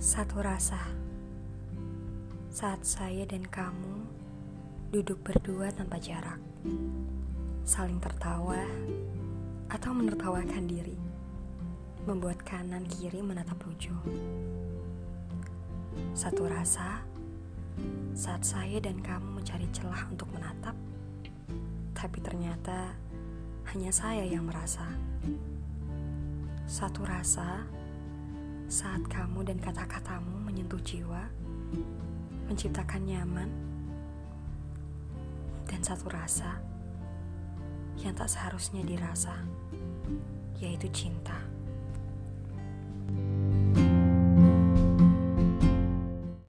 Satu rasa saat saya dan kamu duduk berdua tanpa jarak, saling tertawa atau menertawakan diri, membuat kanan kiri menatap lucu. Satu rasa saat saya dan kamu mencari celah untuk menatap, tapi ternyata hanya saya yang merasa. Satu rasa saat kamu dan kata-katamu menyentuh jiwa, menciptakan nyaman, dan satu rasa yang tak seharusnya dirasa, yaitu cinta.